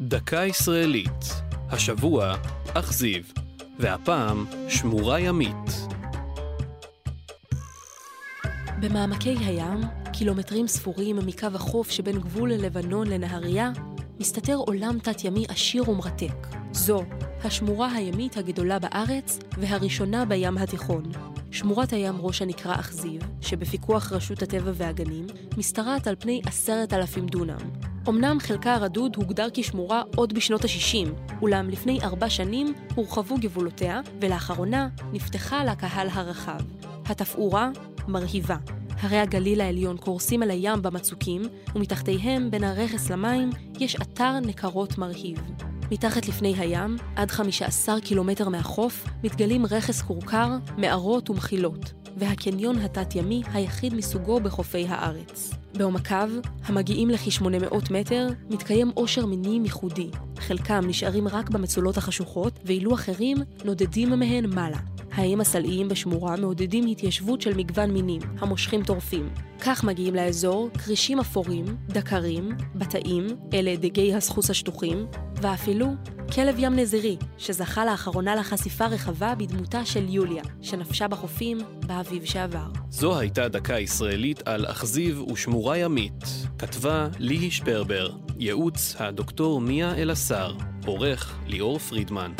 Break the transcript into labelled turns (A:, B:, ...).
A: דקה ישראלית. השבוע, אכזיב. והפעם, שמורה ימית.
B: במעמקי הים, קילומטרים ספורים מקו החוף שבין גבול לבנון לנהריה, מסתתר עולם תת-ימי עשיר ומרתק. זו השמורה הימית הגדולה בארץ והראשונה בים התיכון. שמורת הים ראש הנקרא אכזיב, שבפיקוח רשות הטבע והגנים, משתרעת על פני עשרת אלפים דונם. אמנם חלקה הרדוד הוגדר כשמורה עוד בשנות ה-60, אולם לפני ארבע שנים הורחבו גבולותיה, ולאחרונה נפתחה לקהל הרחב. התפאורה מרהיבה. הרי הגליל העליון קורסים על הים במצוקים, ומתחתיהם, בין הרכס למים, יש אתר נקרות מרהיב. מתחת לפני הים, עד 15 קילומטר מהחוף, מתגלים רכס כורכר, מערות ומחילות, והקניון התת-ימי היחיד מסוגו בחופי הארץ. בעומקיו, המגיעים לכ-800 מטר, מתקיים עושר מיני ייחודי. חלקם נשארים רק במצולות החשוכות, ואילו אחרים נודדים מהן מעלה. האיים הסלעיים בשמורה מעודדים התיישבות של מגוון מינים, המושכים טורפים. כך מגיעים לאזור כרישים אפורים, דקרים, בתאים, אלה דגי הסחוס השטוחים, ואפילו כלב ים נזירי, שזכה לאחרונה לחשיפה רחבה בדמותה של יוליה, שנפשה בחופים באביב שעבר.
A: זו הייתה דקה ישראלית על אכזיב ושמורה ימית. כתבה ליהי שפרבר, ייעוץ הדוקטור מיה אלעשר, עורך ליאור פרידמן.